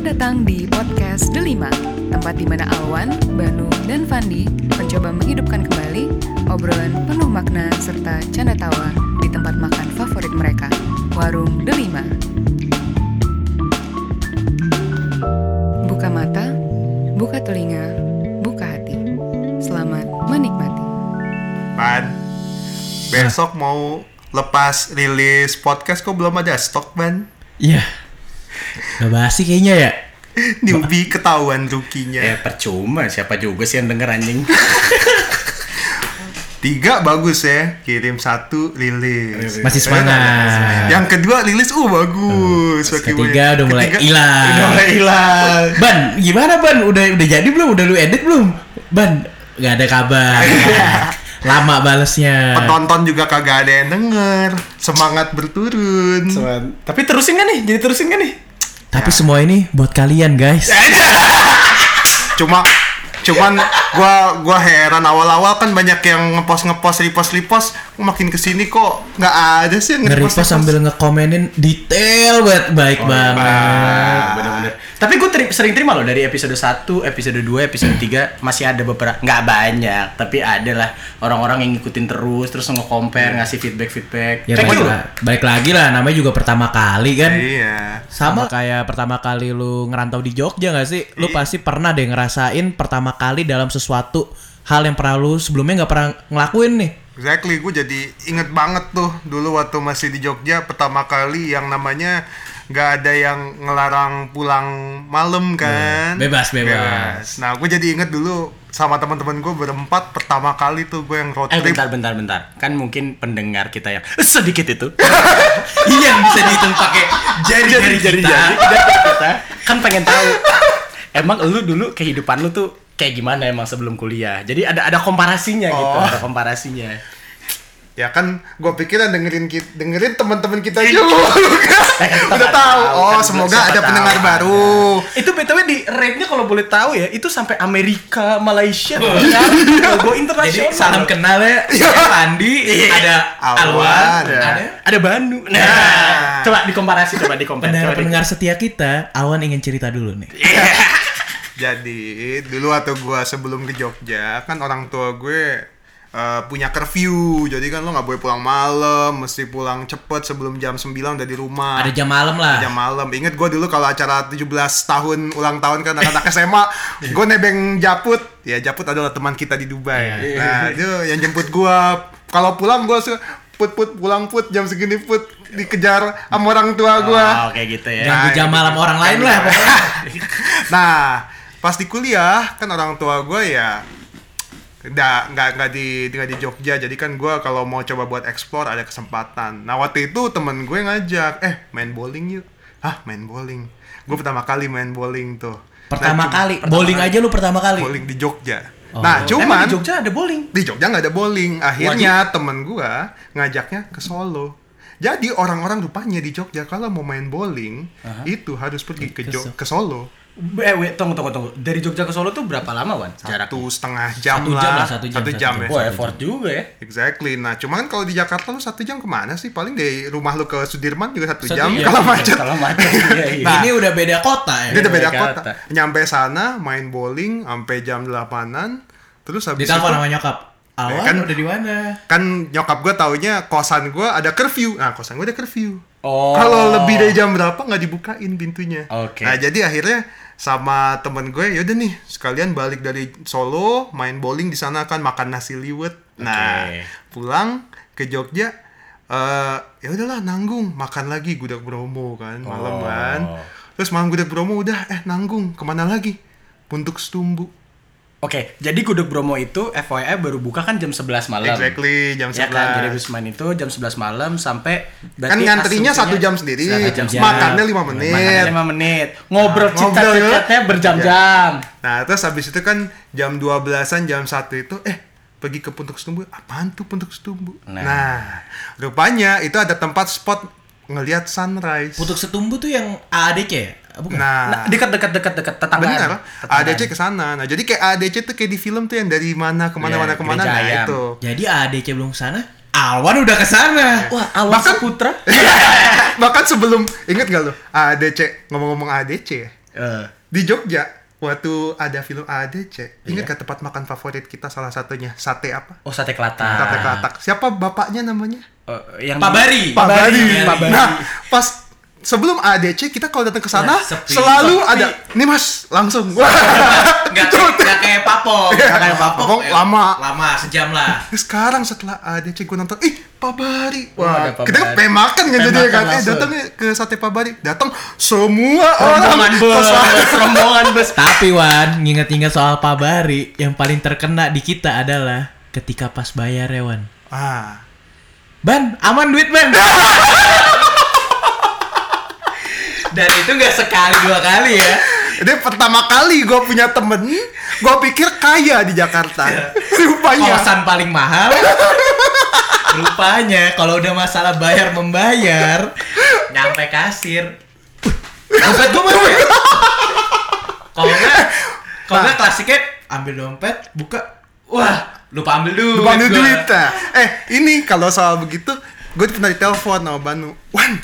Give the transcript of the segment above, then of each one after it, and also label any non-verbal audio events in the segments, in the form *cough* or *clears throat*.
Selamat datang di podcast Delima, tempat di mana Alwan, Banu, dan Fandi mencoba menghidupkan kembali obrolan penuh makna serta canda tawa di tempat makan favorit mereka, Warung Delima. Buka mata, buka telinga, buka hati. Selamat menikmati. Pan, besok mau lepas rilis podcast kok belum ada stok ban? Iya. Gak basi kayaknya ya. *laughs* Newbie ketahuan rukinya. Ya percuma siapa juga sih yang denger anjing. *laughs* Tiga bagus ya, kirim satu rilis. Masih semangat. Yang kedua rilis, uh bagus. Makin ketiga banyak. udah mulai Ketiga, hilang. Udah mulai hilang. Ban, gimana Ban? Udah udah jadi belum? Udah lu edit belum? Ban, gak ada kabar. *laughs* Lama balesnya. Penonton juga kagak ada yang denger. Semangat berturun. Tapi terusin kan nih? Jadi terusin kan nih? Tapi semua ini buat kalian guys. *laughs* Cuma cuman gua gua heran. Awal-awal kan banyak yang ngepost ngepost repost repost makin ke sini kok nggak ada sih yang Nge-repost sambil ngekomenin detail banget baik banget. Ah, bener-bener. Tapi gue sering terima loh dari episode 1, episode 2, episode *clears throat* 3 masih ada beberapa nggak banyak, tapi ada lah orang-orang yang ngikutin terus terus nge-compare, ngasih feedback-feedback. Ya Thank you loh. la- balik lagi lah namanya juga pertama kali kan. iya Sama kayak pertama kali lu ngerantau di Jogja gak sih? Lu pasti pernah deh ngerasain pertama kali dalam sesuatu hal yang pernah lu sebelumnya nggak pernah ngelakuin nih. Exactly, gue jadi inget banget tuh dulu waktu masih di Jogja pertama kali yang namanya nggak ada yang ngelarang pulang malam kan? bebas, bebas. Nah, gue jadi inget dulu sama teman-teman gue berempat pertama kali tuh gue yang road Eh trip. bentar bentar bentar. Kan mungkin pendengar kita yang sedikit itu. *laughs* iya bisa dihitung pakai jari-jari jari kita. jari kita kan pengen tahu emang lu dulu kehidupan lu tuh kayak gimana emang sebelum kuliah jadi ada ada komparasinya gitu Oh. ada komparasinya Ya kan, gue pikir dengerin dengerin teman-teman kita juga. *laughs* kita Udah tahu. tahu, Oh, kan, semoga ada tahu. pendengar baru. itu btw di rate-nya kalau boleh tahu ya itu sampai Amerika Malaysia Oh. ya go Jadi internasional salam kenal ya. Saya Andi, ada Alwan, Alwan, ya. ada ada Banu nah coba dikomparasi coba dikomparasi pendengar-pendengar setia kita. Alwan ingin cerita dulu nih. Jadi dulu waktu gua sebelum ke Jogja kan orang tua gue eh, punya curfew. Jadi kan lo nggak boleh pulang malam, mesti pulang cepet sebelum jam 9 udah di rumah. Ada jam malam lah. jam malam. Ingat gue dulu kalau acara 17 tahun ulang tahun kan anak-anak SMA, gue nebeng Japut. Ya Japut adalah teman kita di Dubai. Nah, itu yang jemput gua. Kalau pulang gua suka put put pulang put jam segini put dikejar sama orang tua gua. oh kayak gitu ya Ganggu jam gitu. malam orang lain lah pokoknya. *laughs* nah, pas di kuliah kan orang tua gue ya nggak nggak nggak di nggak di Jogja. Jadi kan gue kalau mau coba buat explore ada kesempatan. Nah waktu itu temen gue ngajak eh main bowling yuk. Ah main bowling? Gue pertama kali main bowling tuh. Pertama Nah, kali, pertama bowling kali. aja lu pertama kali. bowling di Jogja. Oh. nah Emang cuman di Jogja ada bowling? di Jogja nggak ada bowling. Akhirnya temen gua ngajaknya ke Solo. Jadi orang-orang rupanya di Jogja kalau mau main bowling itu harus pergi ke, Ke Jo- So- ke Solo eh wait, tunggu tunggu tunggu dari Jogja ke Solo tuh berapa lama Wan jaraknya satu setengah jam Satu lah jam lah, satu jam, satu jam, jam. ya Wah effort juga ya exactly nah cuman kalau di Jakarta lu satu jam ke mana sih paling dari rumah lu ke Sudirman juga satu Satu jam jam. kalau macet kalau macet iya, iya. *laughs* Nah. Ini udah beda kota ya. Dia udah beda Jakarta. kota nyampe sana main bowling sampai jam 8an terus habis Ditelepon sama nyokap. Alwan kan- udah di mana? kan nyokap gue taunya kosan gue ada curfew nah kosan gue ada curfew Oh. kalau lebih dari jam berapa nggak dibukain pintunya? Oke. nah jadi akhirnya sama temen gue yaudah nih sekalian balik dari Solo main bowling di sana kan makan nasi liwet. Nah pulang ke Jogja eh ya udahlah nanggung. Makan lagi gudeg Bromo kan malam Oh. kan. Terus malam gudeg Bromo udah eh nanggung. Ke mana lagi? Untuk setumbu Oke, jadi Gudeg Bromo itu FYI baru buka kan jam 11 malam. exactly jam Ya 11 kan, jadi main itu jam 11 malam sampai kan ngantrinya satu jam sendiri Satu jam. makannya lima menit Makannya 5 menit. Ngobrol Nah, ngobrol cicat-cicatnya ya. berjam-jam. Nah, terus habis itu kan jam 12-an, jam 1 itu eh pergi ke Puntuk Setumbu. Apaan tuh Puntuk Setumbu? Nah. Nah, rupanya itu ada tempat spot ngelihat sunrise. Putuk Setumbu tuh yang ADC ya? Bukan. Nah, Nah, dekat-dekat dekat-dekat tetanggaan. benar. Tetanggaan. ADC ke sana. Nah, jadi kayak ADC tuh kayak di film tuh yang dari mana ke mana Iya, mana ke mana. Gereja Nah, Ayam. itu. Jadi ADC belum ke sana. Alwan udah ke sana. Wah, Alwan Bahkan- Saputra. *laughs* Bahkan sebelum inget gak lo ADC ngomong-ngomong ADC ya. Eh, Di Jogja, waktu ada film ADC, ingat Iya. gak tempat makan favorit kita salah satunya? Sate apa? oh sate kelatak. Sate kelatak. Siapa bapaknya namanya? Eh, yang Pak Bari. Pak Bari. Pak Bari. Nah, pas sebelum ADC kita kalau datang ke sana Wah, sepi. selalu Sepi. ada nih Mas, langsung. Wah. *laughs* Nggak kayak, nggak kayak papong. Iya, Nggak kayak papong. Papong Eh, lama. Lama, sejam lah. Sekarang setelah ADC gue nonton, ih Pak Bari. Oh, ada Wah, Pak kita kan pengen makan kan jadi kan. Eh, langsung. datang nih ke sate Pak Bari. Datang semua rombongan orang. bus, rombongan bus. Tapi Wan, nginget-inget soal Pak Bari, yang paling terkena di kita adalah ketika pas bayar ya Wan. Ah. Ban, aman duit ban. *laughs* Dan itu nggak sekali dua kali ya. Jadi pertama kali gue punya temen, gue pikir kaya di Jakarta. Rupanya. Kosan paling mahal. Rupanya kalau udah masalah bayar membayar, nyampe kasir. Dompet gue mana ya? Kalau nggak, kalau nggak klasiknya ambil dompet, buka, wah lupa ambil duit. Lupa ambil gua. duit. Nah. Eh, ini kalau soal begitu, gue pernah ditelepon sama Banu. Wan,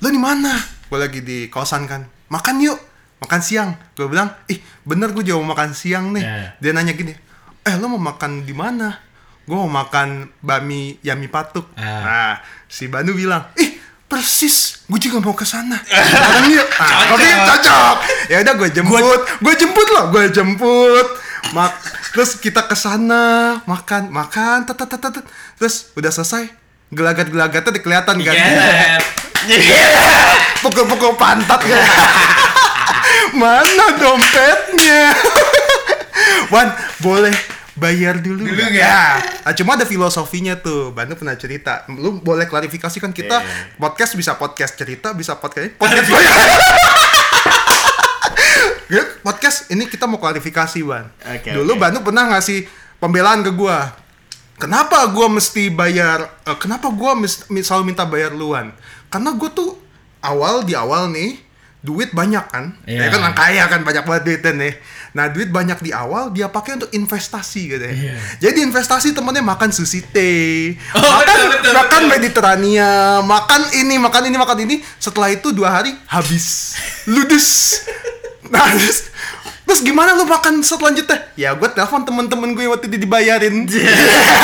lu di mana? Gue lagi di kosan kan. Makan yuk, makan siang. Gue bilang, ih bener gue mau makan siang nih. Ya. Dia nanya gini, eh lu mau makan di mana? Gue mau makan bami yami patuk. Ah. Nah, si Banu bilang, ih persis, gue juga mau ke sana. Bareng yuk. Ah, oke, cocok. Ya udah gue jemput, gue jemput loh, gue jemput. Mak, terus kita ke sana makan, makan, tet, tet, tet, terus udah selesai, gelagat-gelagatnya udah kelihatan kan? Iya. *laughs* Pukul-pukul pantat kan? *laughs* Mana dompetnya? *laughs* Wan, boleh bayar dulu, Dulu? Ya. Nah, cuma ada filosofinya tuh. Bantu pernah cerita. Lu boleh klarifikasi kan kita Iya. podcast bisa podcast cerita, bisa podcast podcast bayar. *laughs* Ya, podcast ini kita mau klarifikasi, Ban. Oke, Dulu oke. Banu pernah ngasih pembelaan ke gua. Kenapa gua mesti bayar eh, kenapa gua mis- mi- selalu minta bayar luan? Karena gua tuh awal di awal nih duit banyak kan. Iya. Ya kan orang kaya kan banyak banget duitnya nih. Nah, duit banyak di awal dia pakai untuk investasi gitu ya. Iya. Jadi investasi temennya makan sushi teh, Oh, makan betul, betul, makan betul. Mediterania, makan ini, makan ini, makan ini. Setelah itu dua hari habis, ludes. *laughs* Nah, terus, terus gimana lu makan selanjutnya? Ya gue telepon temen-temen gue waktu itu dibayarin.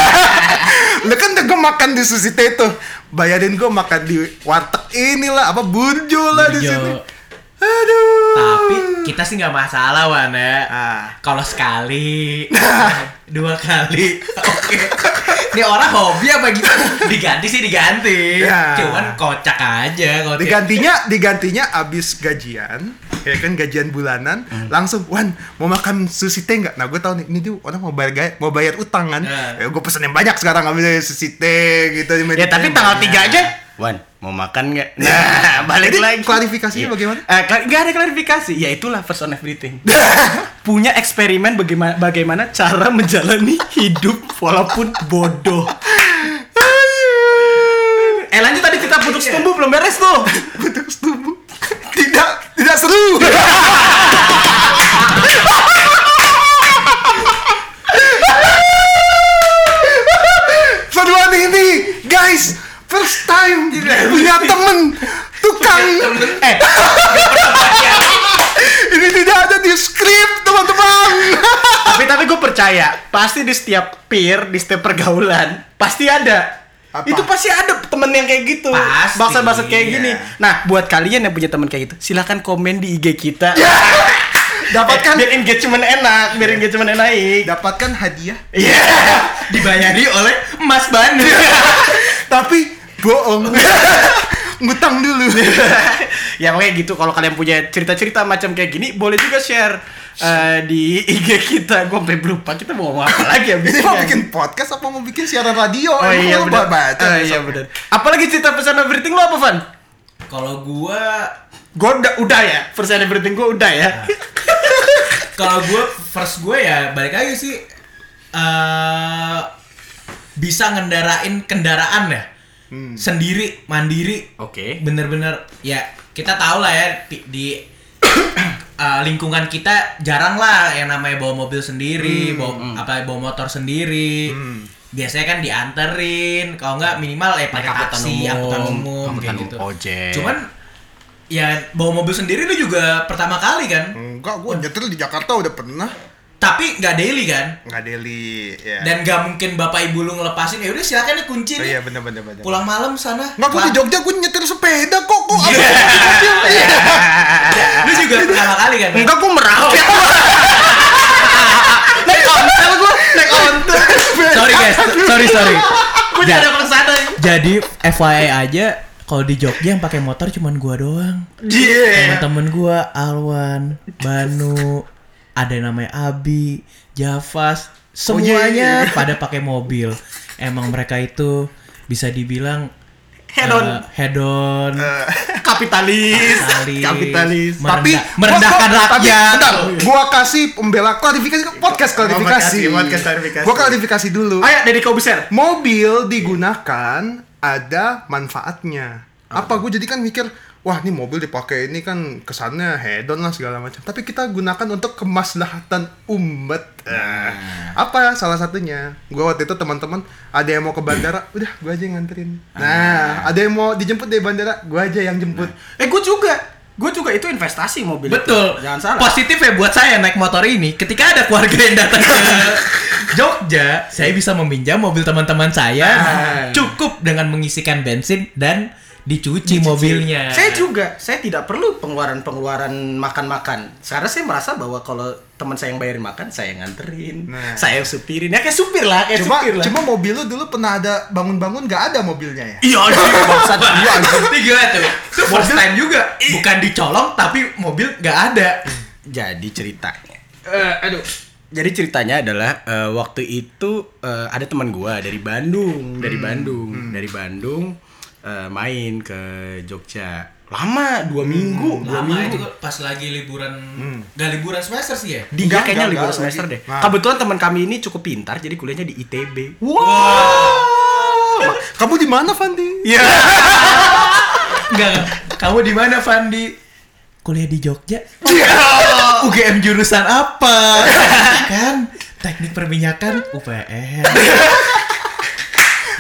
*laughs* lu kan udah gue makan di sushi teh tuh. Bayarin gue makan di warteg inilah apa burjo lah di sini. Aduh. Tapi kita sih nggak masalah Wan ya. Ah. Kalau sekali, *laughs* dua kali, oke. Ini orang hobi apa gitu? Diganti sih diganti. Ya. Cuman kocak aja tiap- digantinya digantinya abis gajian ya kan gajian bulanan Hmm. langsung wan mau makan sushi teh nggak nah gue tahu nih ini tuh orang mau bayar mau bayar utang kan Ya. ya gue pesen yang banyak sekarang ambil sushi teh gitu Ya tapi tanggal. 3 aja Wan, mau makan nggak? Nah, *laughs* balik Jadi, lagi. klarifikasinya Iya. bagaimana? Eh, kla- nggak ada klarifikasi. Ya itulah first on everything. *laughs* Punya eksperimen bagaimana bagaimana cara menjalani *laughs* hidup walaupun bodoh. Eh lanjut tadi kita putus tumbuh belum beres tuh. Bentuk tubuh tidak tidak seru Seruan ini guys first time punya temen tukang Eh, ini tidak ada di skrip teman-teman tapi tapi gue percaya pasti di setiap peer di setiap pergaulan pasti ada. Apa? Itu pasti ada temen yang kayak gitu. Bangsat-bangsat kayak iya. gini. Nah, buat kalian yang punya temen kayak gitu, silahkan komen di IG kita. *laughs* dapatkan biar engagement enak, biar engagement naik. dapatkan hadiah Iya. dibayari oleh Mas Banu. *laughs* tapi bohong *laughs* ngutang dulu *laughs* ya kayak gitu kalau kalian punya cerita-cerita macam kayak gini boleh juga share eh, di IG kita. Gue sampai lupa kita mau ngomong apa lagi ya ini mau bikin podcast apa mau bikin siaran radio Oh iya benar. baca Oh, iya benar. Apalagi cerita pesan everything lo apa, Van? Kalau gua Gue udah udah ya. Pesan everything gue udah ya. kalau gue first gue ya balik lagi sih eh bisa ngendarain kendaraan ya sendiri mandiri Oke. bener-bener ya kita tahu lah ya di, di, *coughs* eh, lingkungan kita jarang lah yang namanya bawa mobil sendiri bawa apa bawa motor sendiri biasanya kan dianterin kalau nggak minimal ya pakai angkutan taksi umum, angkutan umum angkutan kayak gitu ojek. cuman ya bawa mobil sendiri lu juga pertama kali kan? Enggak, gua nyetir di Jakarta udah pernah. Tapi nggak daily kan? Nggak daily, ya. Dan nggak mungkin bapak ibu lu ngelepasin. Ya udah silakan nih kunci Oh, iya bener bener bener. Pulang malam sana. Enggak, gua di Jogja gua nyetir sepeda kok. Kok Iya. apa? *laughs* Iya. Lu juga pertama kali kan? Enggak gua merakyat. *laughs* naik ontel gua, naik ontel. Sorry guys, sorry sorry. Gua Ja- jadi ada sana. Jadi FYI aja kalau di Jogja yang pakai motor cuman gua doang. Iya. Temen-temen gua Alwan, Banu, ada yang namanya Abi, Javas, semuanya pada pakai mobil. Emang mereka itu bisa dibilang Head on. eh, head on, Kapitalis. kapitalis, Kapitalis. Tapi merendah- merendahkan gua- gua- tapi, rakyat. bentar, gua kasih pembela klarifikasi podcast klarifikasi. Oh, podcast klarifikasi. Gua klarifikasi dulu. Ayo dari kau besar. Mobil digunakan ada manfaatnya. Apa gue jadi kan mikir, wah ini mobil dipakai ini kan kesannya hedon lah segala macam. Tapi kita gunakan untuk kemaslahatan umat. Eh, apa salah satunya? Gue waktu itu teman-teman ada yang mau ke bandara, *clears throat* udah gue aja yang nganterin. Nah, ada yang mau dijemput dari bandara, gue aja yang jemput. Eh gua juga. Gua juga itu investasi mobil. itu. Betul. Jangan salah. Positif ya buat saya naik motor ini. Ketika ada keluarga yang datang ke *laughs* Jogja, saya bisa meminjam mobil teman-teman saya Ah. cukup dengan mengisikan bensin dan dicuci, mobilnya. Saya juga, saya tidak perlu pengeluaran-pengeluaran makan-makan. Karena saya merasa bahwa kalau teman saya yang bayarin makan, saya yang nganterin, Nah. saya yang supirin. Ya kayak supir lah, kayak Cuma, supir lah. cuma mobil lu dulu pernah ada bangun-bangun gak ada mobilnya ya? Iya, *laughs* bangsat. Iya, anjing. Itu gimana tuh? Itu first time juga. Bukan dicolong tapi mobil nggak ada. Jadi ceritanya, eh, aduh. Jadi ceritanya adalah eh, waktu itu eh, ada teman gua dari Bandung, dari Bandung, dari Bandung eh, main ke Jogja. Lama, dua minggu, dua Lama minggu. itu pas lagi liburan, nggak liburan semester sih ya? Dia Enggak, kayaknya enggak, libur enggak, semester lagi. deh. Nah. Kebetulan teman kami ini cukup pintar, jadi kuliahnya di ITB. Wow. Kamu di mana, Fandi? Iya. *laughs* Enggak, kamu di mana Fandi? Kuliah di Jogja. *laughs* UGM jurusan apa? *laughs* kan teknik perminyakan UPN.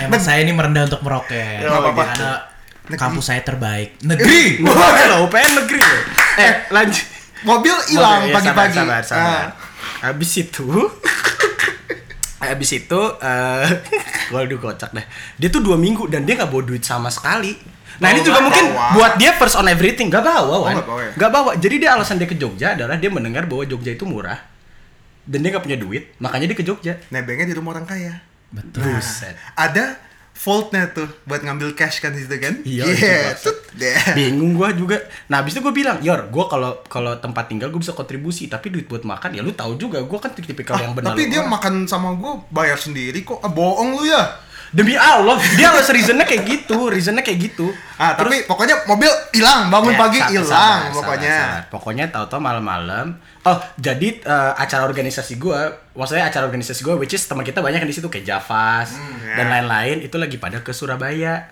Emang saya ini merendah untuk meroket. Nggak apa-apa. Karena kampus saya terbaik. Negeri. Wah, lo UPN negeri. Eh, lanjut. Mobil hilang Mobil, ya, pagi-pagi. Sabar, sabar, sabar. Ah. Habis itu *laughs* Habis itu eh *laughs* waduh kocak deh. Dia tuh dua minggu dan dia nggak bawa duit sama sekali. Nah ini Oh, juga nggak mungkin bawa. buat dia first on everything nggak bawa, Wan. nggak bawa ya? Nggak bawa. Jadi dia alasan dia ke Jogja adalah dia mendengar bahwa Jogja itu murah dan dia nggak punya duit, makanya dia ke Jogja. Nebengnya di rumah orang kaya. Betul. Buset. Ada vaultnya tuh buat ngambil cash kan situ kan? Iya, Yeah. Set, deh. Bingung gua juga. Nah, habis itu gue bilang, "Yor, gua kalau kalau tempat tinggal gue bisa kontribusi, tapi duit buat makan ya lu tahu juga, gua kan tipikal yang benar." Tapi dia makan sama gue bayar sendiri kok. Ah, bohong lu ya. Demi Allah, dia harus reasonnya kayak gitu, reasonnya kayak gitu. Ah, tapi pokoknya mobil hilang, bangun Ya, pagi hilang pokoknya. sabar, sabar. Pokoknya tahu-tahu malam-malam. Oh, jadi eh, acara organisasi gua, maksudnya acara organisasi gua which is teman kita banyak di situ kayak Javas ya. dan lain-lain itu lagi pada ke Surabaya.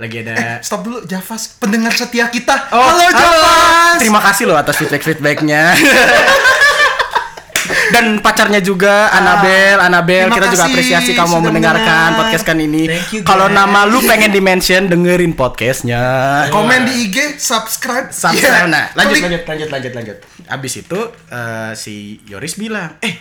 Lagi ada Stop dulu, Javas, pendengar setia kita. Oh, halo, Javas. Terima kasih loh atas feedback-feedbacknya. *laughs* Dan pacarnya juga Anabel, Anabel terima kita juga apresiasi kamu mendengarkan mendengar. podcast kan ini. Kalau nama lu pengen di mention dengerin podcastnya. Komen di IG, subscribe. Subscribe. Iya. Nah, lanjut, Klik. lanjut, lanjut, lanjut, lanjut. Abis itu eh, si Yoris bilang, eh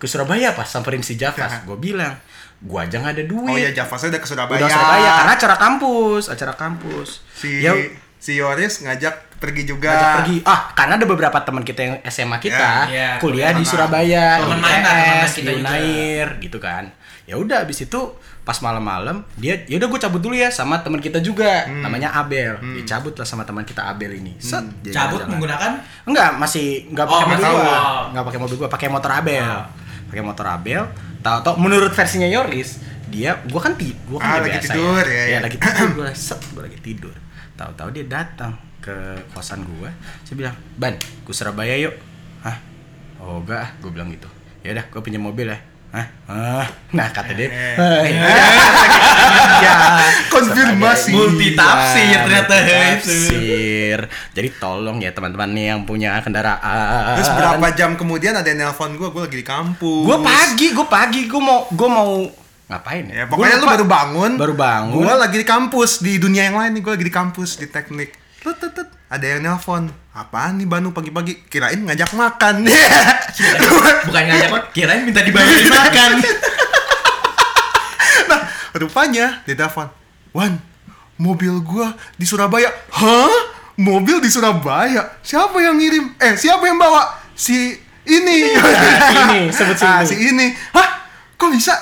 ke Surabaya pas samperin si Javas. Gue bilang, gua aja nggak ada duit. Oh ya, Javasnya udah ke Surabaya. Udah Surabaya karena acara kampus, acara kampus. si Ya, si Yoris ngajak pergi juga. ngajak pergi. Ah, karena ada beberapa teman kita yang SMA kita Ya, ya, kuliah di Surabaya, teman di main kita di juga. Unair, gitu kan. Ya udah abis itu pas malam-malam dia ya udah gue cabut dulu ya sama teman kita juga Hmm. namanya Abel. Dia cabut lah sama teman kita Abel ini. Set, dia Cabut jalan-jalan. menggunakan Enggak, masih enggak Oh, pakai mobil masih. gua. Oh. Enggak pakai mobil gua, pakai motor Abel. Pakai motor Abel. Tahu-tahu menurut versinya Yoris, dia gua kan ti gua kan Ah, ya lagi biasa tidur, ya, ya. lagi tidur gua *coughs* set, gua lagi tidur. Tahu-tahu dia datang ke kosan gua. Saya bilang, "Ban, ke Surabaya yuk." Hah? Oh, enggak, ah, gua bilang gitu. Ya udah, gua pinjam mobil ya. Hah? Ah. *laughs* Nah, kata dia, *laughs* Eh. "Ah, iya." Konfirmasi. Multi tafsir ternyata. Tafsir. Jadi tolong ya teman-teman nih yang punya kendaraan. Terus berapa jam kemudian ada yang nelpon gue, gue lagi di kampus. Gue pagi, gue pagi, gue mau, gue mau ngapain ya? Ya, pokoknya Gua lu baru bangun. Baru bangun. Gue lagi di kampus di dunia yang lain nih, gue lagi di kampus di teknik. Tut, tut, tut. ada yang nelpon apaan nih Banu pagi-pagi? Kirain ngajak makan. *laughs* Bukan ngajak kirain minta dibayarin makan. *laughs* nah rupanya dia telepon Wan mobil gua di Surabaya. Hah? Mobil di Surabaya? Siapa yang ngirim? Eh siapa yang bawa? Si ini. *laughs* Ini, sebut si Ah, ini. si ini. Hah? Kok bisa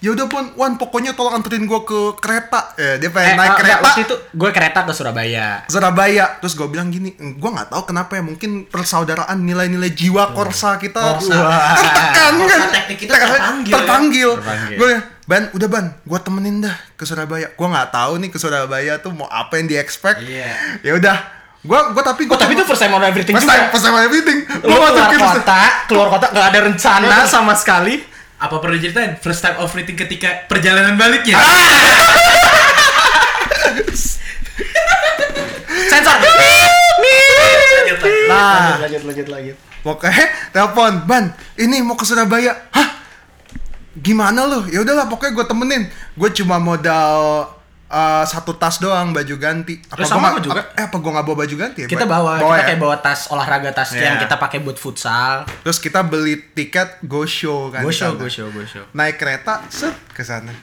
ya udah pun Wan pokoknya tolong anterin gua ke kereta eh, dia pengen naik ah, kereta waktu itu gue kereta ke Surabaya. Surabaya terus gue bilang gini gue nggak tahu kenapa ya mungkin persaudaraan nilai-nilai jiwa korsa kita Korsa. tertekan Korsa kan teknik kita Tertekan, terpanggil ya. terpanggil, Terpanggil. gue ban udah ban gue temenin dah ke Surabaya gue nggak tahu nih ke Surabaya tuh mau apa yang di expect Iya. ya udah gue gue tapi Oh, gue tapi itu first time on everything first juga. time first time on everything Lu Gua keluar kota, keluar kota nggak ada rencana sama sekali. Apa perlu diceritain? First time of reading ketika perjalanan baliknya. Sensor. Nah. lanjut lanjut lanjut. Pokoknya telepon, Ban, ini mau ke Surabaya. Hah? Gimana lu? Ya udahlah, pokoknya gue temenin. Gue cuma modal uh, satu tas doang baju ganti. Terus sama gua juga. Eh, apa gue nggak bawa baju ganti? ya? Kita bawa, kita ya? kayak bawa tas olahraga tas Iya. yang kita pakai buat futsal. Terus kita beli tiket go show kan. Go show, go show, go show. Naik kereta, set ke sana.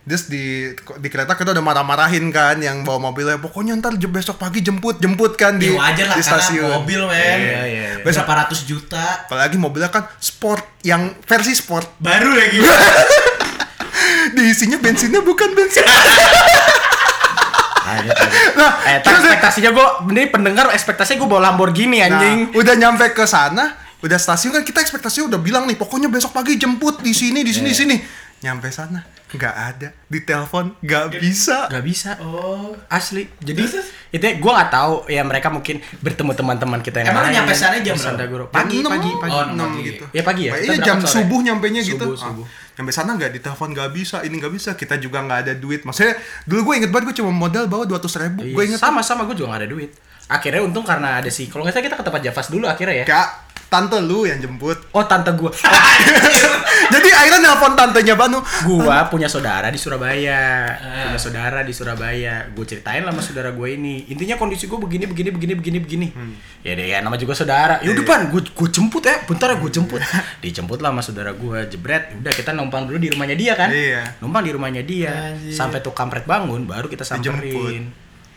Terus di di kereta kita udah marah-marahin kan yang bawa mobilnya. Pokoknya ntar besok pagi jemput jemput kan di, Ya wajar lah di stasiun. mobil men. Iya, iya, iya. Berapa ratus juta. Apalagi mobilnya kan sport yang versi sport. Baru lagi. *laughs* Diisinya bensinnya bukan bensin. Lanjut, lanjut. Nah, Eh, tak terus- ekspektasinya gue, ini pendengar ekspektasinya gue bawa Lamborghini anjing. Nah, udah nyampe ke sana, udah stasiun kan kita ekspektasinya udah bilang nih, pokoknya besok pagi jemput di sini, di sini, di sini. Nyampe sana, nggak ada. Di telepon, nggak bisa. Gak bisa. Oh. Asli. Jadi terus? Itu gue nggak tahu ya mereka mungkin bertemu teman-teman kita yang Emang lain. nyampe sana jam berapa? guru. Pagi, Jam pagi, enam, pagi. Oh, enam pagi. gitu. Ya pagi ya. Iya jam sore. subuh nyampenya gitu. Subuh, Ah, subuh. Nyampe sana nggak ditelepon nggak bisa, ini nggak bisa. Kita juga nggak ada duit. Maksudnya dulu gue inget banget gue cuma modal bawa dua ratus ribu. Iya, Gue inget sama sama gue juga gak ada duit. Akhirnya untung karena ada si kalau nggak salah kita ke tempat Javas dulu akhirnya ya. kak tante lu yang jemput. Oh tante gue. *laughs* Jadi akhirnya nelpon tantenya Banu. gua punya saudara di Surabaya. Ah. Punya saudara di Surabaya. Gue ceritain lah sama saudara gue ini. Intinya kondisi gue begini begini begini begini begini. Hmm. Ya deh ya nama juga saudara. Ya udah Iya. pan, gue gue jemput ya. Bentar ya gue jemput. *laughs* Dijemput lah sama saudara gue. Jebret. Udah kita numpang dulu di rumahnya dia kan. Iya. Numpang di rumahnya dia. Anjir. Sampai tuh kampret bangun baru kita Dijemput. samperin.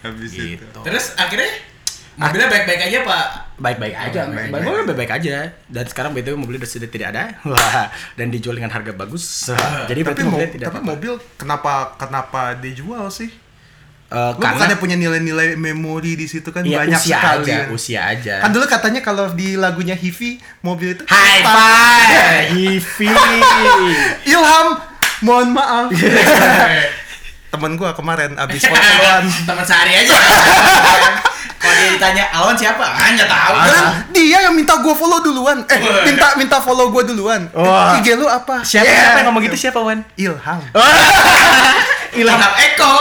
Habis itu. Gitu. Terus akhirnya mobilnya baik-baik aja pak. baik-baik aja, baik-baik. baik-baik baik-baik aja. Dan sekarang BTW mobilnya sudah sudah tidak ada, *laughs* wah, dan dijual dengan harga bagus. Wah, Jadi Tapi, berarti mo- mobilnya tidak tapi apa-apa. mobil kenapa kenapa dijual sih? Eh, Lu bukannya punya nilai-nilai memori di situ kan Iya, banyak usia sekali. aja, usia aja. Kan dulu katanya kalau di lagunya Hivi mobil itu High five, Hivi. Ilham, mohon maaf. *laughs* Temen gua kemarin abis *laughs* fotoan. Teman sehari aja. Kalau dia ditanya Alwan siapa? Hanya tahu. Kan dia yang minta gua follow duluan. Eh, minta minta follow gua duluan. Wah. IG lu apa? Siapa, Yeah. siapa yang ngomong gitu siapa Wan? Ilham. *laughs* Ilham Eko.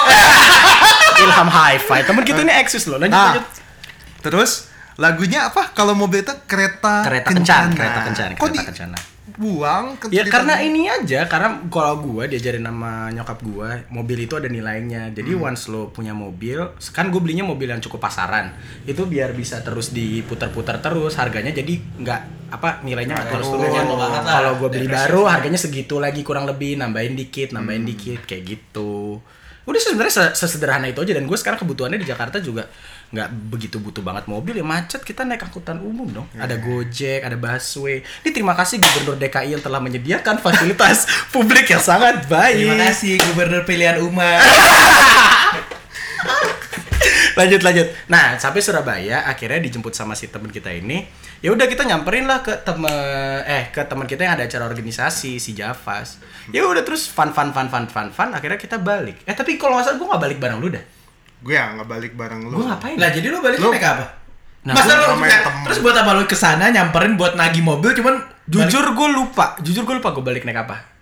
*laughs* Ilham High Five. Temen kita ini eksis loh. Lanjut Nah, lanjut. terus lagunya apa? Kalau mobil itu kereta Kereta kencan, kereta kencan, Kok kereta di kencana. Buang? ke- Ya karena ini aja, karena kalau gua diajarin sama nyokap gua, mobil itu ada nilainya. Jadi Hmm. once lo punya mobil, kan gue belinya mobil yang cukup pasaran. Itu biar bisa terus diputar-putar terus, harganya jadi nggak apa nilainya nggak terus turun. jatuh banget lah. Kalau gua beli baru harganya segitu lagi kurang lebih, nambahin dikit, nambahin Hmm. dikit kayak gitu. Udah sebenarnya se- sesederhana itu aja. Dan gue sekarang kebutuhannya di Jakarta juga nggak begitu butuh banget mobil. Ya macet kita naik angkutan umum dong. Iya. ada Gojek ada busway. Ini terima kasih Gubernur DKI yang telah menyediakan fasilitas *laughs* publik yang sangat baik. Terima kasih Gubernur pilihan umat. *laughs* lanjut lanjut. Nah sampai Surabaya akhirnya dijemput sama si teman kita ini. Ya udah kita nyamperin lah ke temen eh ke teman kita yang ada acara organisasi si Javas. Ya udah terus fun fun fun fun fun fun akhirnya kita balik. Eh tapi kalau nggak salah gue nggak balik bareng lu dah. Gue ya nggak balik bareng lu. gue ngapain? Lah jadi lu balik Lu- naik apa? Nah, Masa lu terus buat apa lu ke sana nyamperin buat nagih mobil cuman jujur gue lupa. Jujur gue lupa gue balik naik apa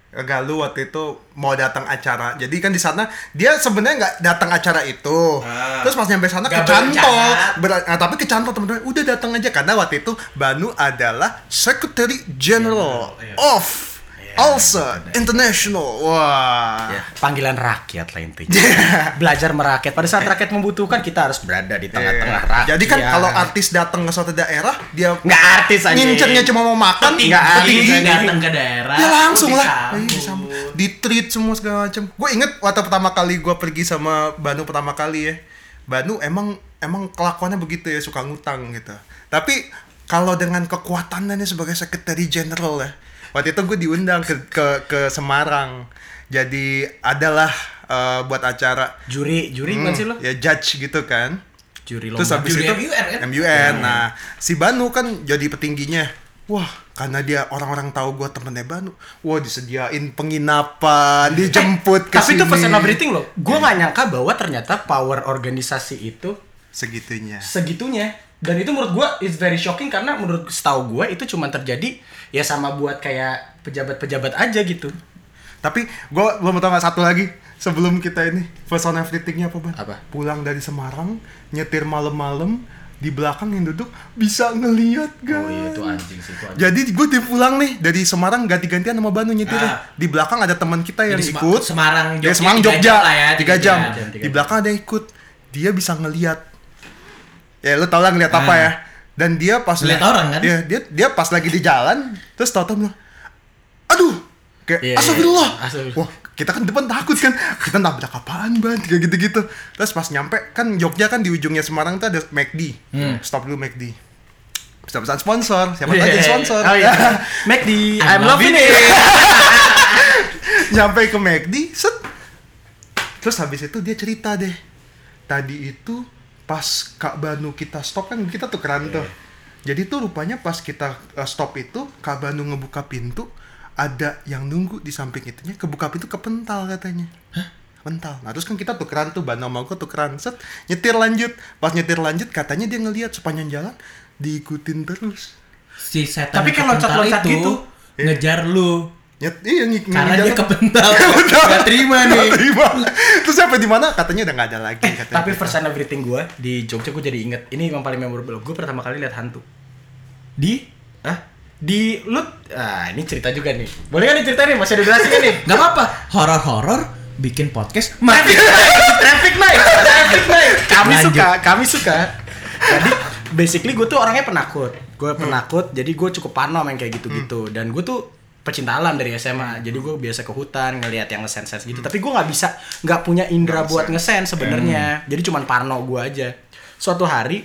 Lu waktu itu mau datang acara. Jadi kan di sana dia sebenarnya nggak datang acara itu. Ah. Terus pas nyampe sana kecantol. Ber- nah, tapi kecantol teman-teman. Udah datang aja karena waktu itu Banu adalah Secretary General Iya. of Alsa International. Wah. Ya, panggilan rakyat lah intinya. *laughs* Belajar merakyat. Pada saat rakyat membutuhkan, kita harus berada di tengah-tengah rakyat. Jadi kan kalau artis datang ke suatu daerah, dia nggak artis aja. ngincernya cuma mau makan, Nggak artis. datang ke daerah. Ya langsung lah. Iya, di treat semua segala macam. Gue inget waktu pertama kali gue pergi sama Banu pertama kali ya, Banu emang emang kelakuannya begitu ya suka ngutang gitu. Tapi kalau dengan kekuatannya sebagai sekretari jenderal ya, waktu itu gue diundang ke ke, ke Semarang. Jadi adalah eh, buat acara Juri, juri bukan sih lo? ya judge gitu kan. Juri lomba. Terus habis Juri itu MUN kan? MUN. Nah, si Banu kan jadi petingginya. Wah, karena dia orang-orang tahu gua temennya Banu. Wah, disediain penginapan, dijemput ke Tapi itu sini. and everything loh. Gue nggak nyangka bahwa ternyata power organisasi itu segitunya. segitunya. Dan itu menurut gue is very shocking karena menurut setahu gue itu cuma terjadi ya sama buat kayak pejabat-pejabat aja gitu. Tapi gua belum tahu nggak satu lagi sebelum kita ini first on everythingnya apa Ban? Apa? Pulang dari Semarang, nyetir malam-malam, di belakang yang duduk bisa ngeliat guys. Oh iya itu anjing sih itu anjing. Jadi gue pulang nih dari Semarang ganti-gantian sama Banu nyetirnya. Ah. Di belakang ada teman kita yang Jadi ikut. Semarang, Ya, Jogja, Semarang tiga Jogja. jam lah ya, tiga tiga jam. jam, tiga Di belakang ada yang ikut. Dia bisa ngeliat. Ya lu tau lah ngeliat apa Ah. ya. Dan dia pas liat- orang kan? Dia dia dia pas lagi di jalan terus tau-tau bilang, aduh, kayak Iya, iya, astagfirullah. astagfirullah. Wah kita kan depan takut kan kita nabrak apaan ban kayak gitu-gitu terus pas nyampe kan Jogja kan di ujungnya Semarang tuh ada McD Hmm. stop dulu McD bisa pesan sponsor siapa tahu jadi sponsor Oh iya. *laughs* McD, I'm, I'm loving loving it. *laughs* nyampe ke McD set terus habis itu dia cerita deh tadi itu pas Kak Banu kita stop kan kita tukeran tuh. Jadi tuh rupanya pas kita uh, stop itu Kak Banu ngebuka pintu ada yang nunggu di samping itunya kebuka pintu kepental katanya. Pental. Nah terus kan kita tukeran tuh Banu sama gue tukeran set nyetir lanjut. Pas nyetir lanjut katanya dia ngelihat sepanjang jalan diikutin terus. Si setan Tapi kan loncat-loncat gitu. ngejar lu. Nyet, iya ng- Karena dia kepental. *laughs* Gak terima nih. Nggak terima. Terus sampai di mana katanya udah nggak ada lagi katanya. Tapi first and everything gue di Jogja gue jadi inget ini yang paling memorable. Gue pertama kali lihat hantu. Di? Hah? Di lu ah ini cerita juga nih. Boleh kan diceritain nih? Masih ada durasinya nih. *laughs* Gak apa-apa. Horor-horor bikin podcast Traffic mati. night, traffic night, traffic night. Kami Lanjut. suka, kami suka. Jadi basically gue tuh orangnya penakut. Gue penakut, jadi gue cukup parno main kayak gitu-gitu. Dan gue tuh pecinta alam dari SMA. Jadi gue biasa ke hutan ngelihat yang ngesense gitu. Tapi gue nggak bisa, nggak punya indera buat ngesense sebenarnya. Jadi cuman parno gue aja. Suatu hari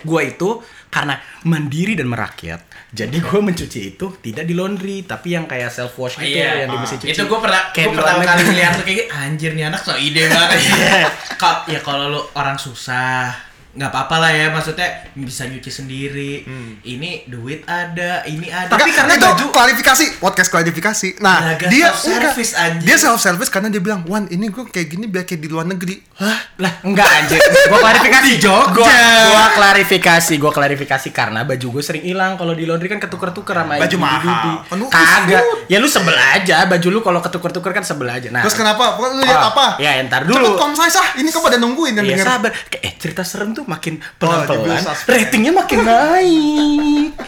gue itu karena mandiri dan merakyat. Jadi gue mencuci itu tidak di laundry, tapi yang kayak self wash gitu Iya, yang di mesin cuci. itu gue pernah gue pertama kali ngeliat lu kayak anjir nih anak so ide banget *laughs* Kok ya kalau lu orang susah nggak apa-apa lah ya maksudnya bisa nyuci sendiri ini duit ada ini ada Tapi karena itu baju- klarifikasi, podcast klarifikasi. Nah, Belaga dia self-service, enggak. anjing. Dia self service karena dia bilang, "Wan, ini gue kayak gini biar kayak di luar negeri." Hah? Lah, enggak *laughs* anjir. Gua klarifikasi. Di Jogja. Gua, gua klarifikasi, gua klarifikasi karena baju gue sering hilang kalau di laundry kan ketuker-tuker sama Baju ibu-ibu. mahal. Penuh Kagak. isut. Ya lu sebel aja, baju lu kalau ketuker-tuker kan sebel aja. Nah. Terus kenapa? Lu lihat Oh, apa? Ya, ntar Cepet dulu. komsai sah. Ini kan pada nungguin dan Iya denger. sabar. Kayak, Eh cerita serem tuh makin Oh, pelan-pelan, suspend. ratingnya makin naik. *laughs*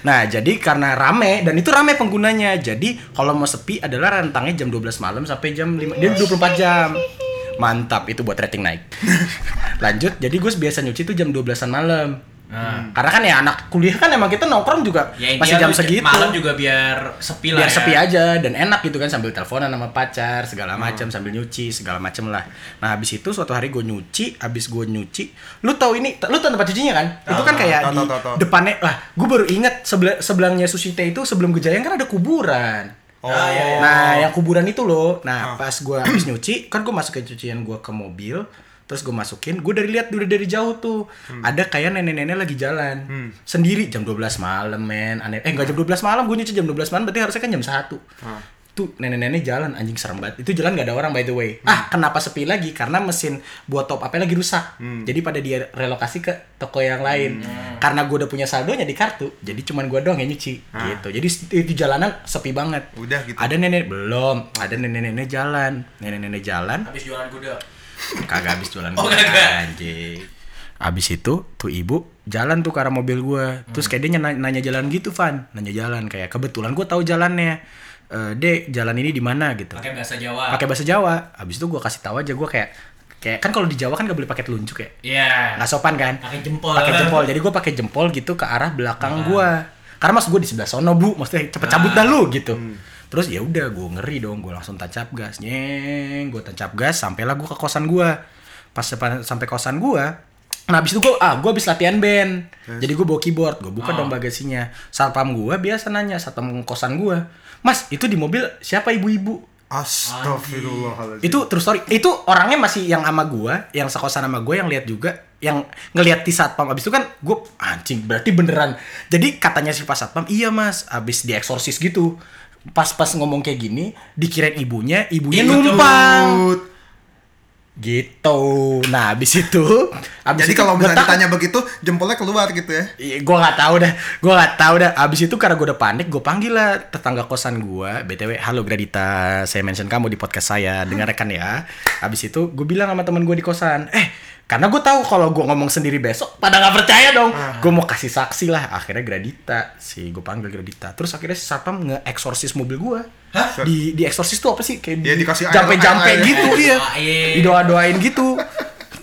Nah, jadi karena rame dan itu rame penggunanya. Jadi kalau mau sepi adalah rentangnya jam 12 malam sampai jam 5. Dia 24 jam. Mantap itu buat rating naik. *laughs* Lanjut, jadi gue biasa nyuci tuh jam 12-an malam. Nah. Karena kan ya anak kuliah kan emang kita nongkrong juga ya masih jam segitu malam juga biar sepi lah biar ya. sepi aja dan enak gitu kan sambil teleponan sama pacar segala Hmm. macam sambil nyuci segala macam lah nah habis itu suatu hari gue nyuci habis gue nyuci lu tahu ini lu tahu tempat cucinya kan itu kan kayak tahu, di tahu, tahu, tahu. depannya lah gue baru inget sebelah sebelahnya sushi teh itu sebelum Gejayang kan ada kuburan Oh. Ah, iya, iya. Nah, yang kuburan itu loh. Nah, Ah. pas gue habis nyuci, kan gue masukin cucian gue ke mobil, terus gue masukin, gue dari lihat udah dari jauh tuh, Hmm. ada kayak nenek-nenek lagi jalan sendiri jam 12 malam, men. Aneh. Eh, enggak jam 12 malam, gue nyuci jam 12 malam, berarti harusnya kan jam 1 Ah. Tuh nenek-nenek jalan anjing serem banget. Itu jalan gak ada orang by the way. Ah, kenapa sepi lagi? Karena mesin buat top up lagi rusak. Jadi pada dia relokasi ke toko yang lain. Karena gue udah punya saldonya di kartu, jadi cuman gue doang yang nyuci gitu. Jadi di jalanan sepi banget. Udah gitu. Ada nenek belum, ada nenek-nenek jalan. Nenek-nenek jalan habis jualan gudeg kagak habis jualan Oh, kagak. anjing. Abis itu tuh ibu jalan tuh ke arah mobil gua. Terus kayak dia nanya, nanya jalan gitu, Van. Nanya jalan kayak kebetulan gua tahu jalannya. "Eh, Dek, jalan ini di mana gitu. Pakai bahasa Jawa. Pakai bahasa Jawa. Habis itu gue kasih tahu aja gue kayak kayak kan kalau di Jawa kan gak boleh pakai telunjuk ya. Iya. Nggak sopan kan? Pakai jempol. Pakai jempol. Jadi gue pakai jempol gitu ke arah belakang gua. Karena mas gue di sebelah sono bu, maksudnya cepet cabut dah lu gitu. Terus ya udah gue ngeri dong, gue langsung tancap gas, nyeng, gue tancap gas, sampailah gue ke kosan gua. Pas sampai kosan gua, nah abis itu gue ah gue abis latihan band, jadi gue bawa keyboard, gue buka dong bagasinya. Satpam gua biasa nanya, satpam kosan gua, mas itu di mobil siapa ibu-ibu? Astagfirullahaladzim. itu true story itu orangnya masih yang sama gua yang sekosan sama gua yang lihat juga yang ngelihat di satpam abis itu kan gua anjing berarti beneran jadi katanya si pas satpam iya mas abis dieksorsis gitu pas pas ngomong kayak gini dikirain ibunya ibunya numpang gitu nah abis itu abis Jadi itu kalau misalnya ditanya begitu, jempolnya keluar gitu ya. Iya, gue nggak tahu dah, gue nggak tahu dah. Abis itu karena gue udah panik, gue panggil lah tetangga kosan gue, btw, halo Gradita, saya mention kamu di podcast saya, dengarkan ya. Abis itu gue bilang sama temen gue di kosan, eh, karena gue tahu kalau gue ngomong sendiri besok, pada nggak percaya dong. Gue mau kasih saksi lah. Akhirnya Gradita, si gue panggil Gradita. Terus akhirnya si satpam nge-eksorsis mobil gue. Hah? Di di eksorsis tuh apa sih? Kayak Ya, di dikasih air- jampe-jampe air- air. gitu, iya. Didoa-doain gitu.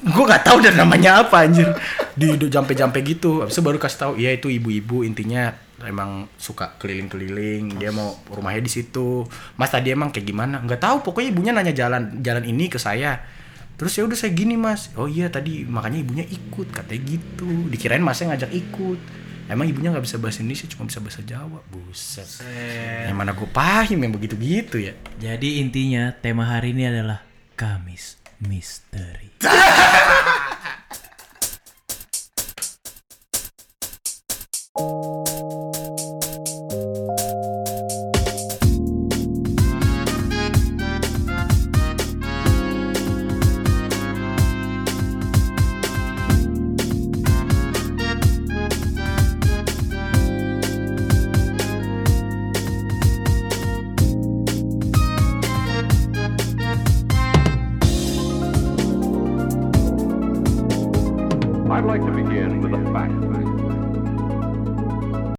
Gue nggak tahu dan namanya apa anjir. Di di jampe-jampe gitu. Habis itu baru kasih tahu iya itu ibu-ibu intinya emang suka keliling-keliling. Dia mau rumahnya di situ. Mas tadi emang kayak gimana? Nggak tahu pokoknya ibunya nanya jalan jalan ini ke saya. Terus ya udah saya gini mas. Oh iya tadi makanya ibunya ikut katanya gitu. Dikirain masnya ngajak ikut emang ibunya nggak bisa bahasa Indonesia cuma bisa bahasa Jawa. Buset. Yang mana gue paham yang begitu-gitu ya. Jadi intinya tema hari ini adalah Kamis Misteri. *laughs*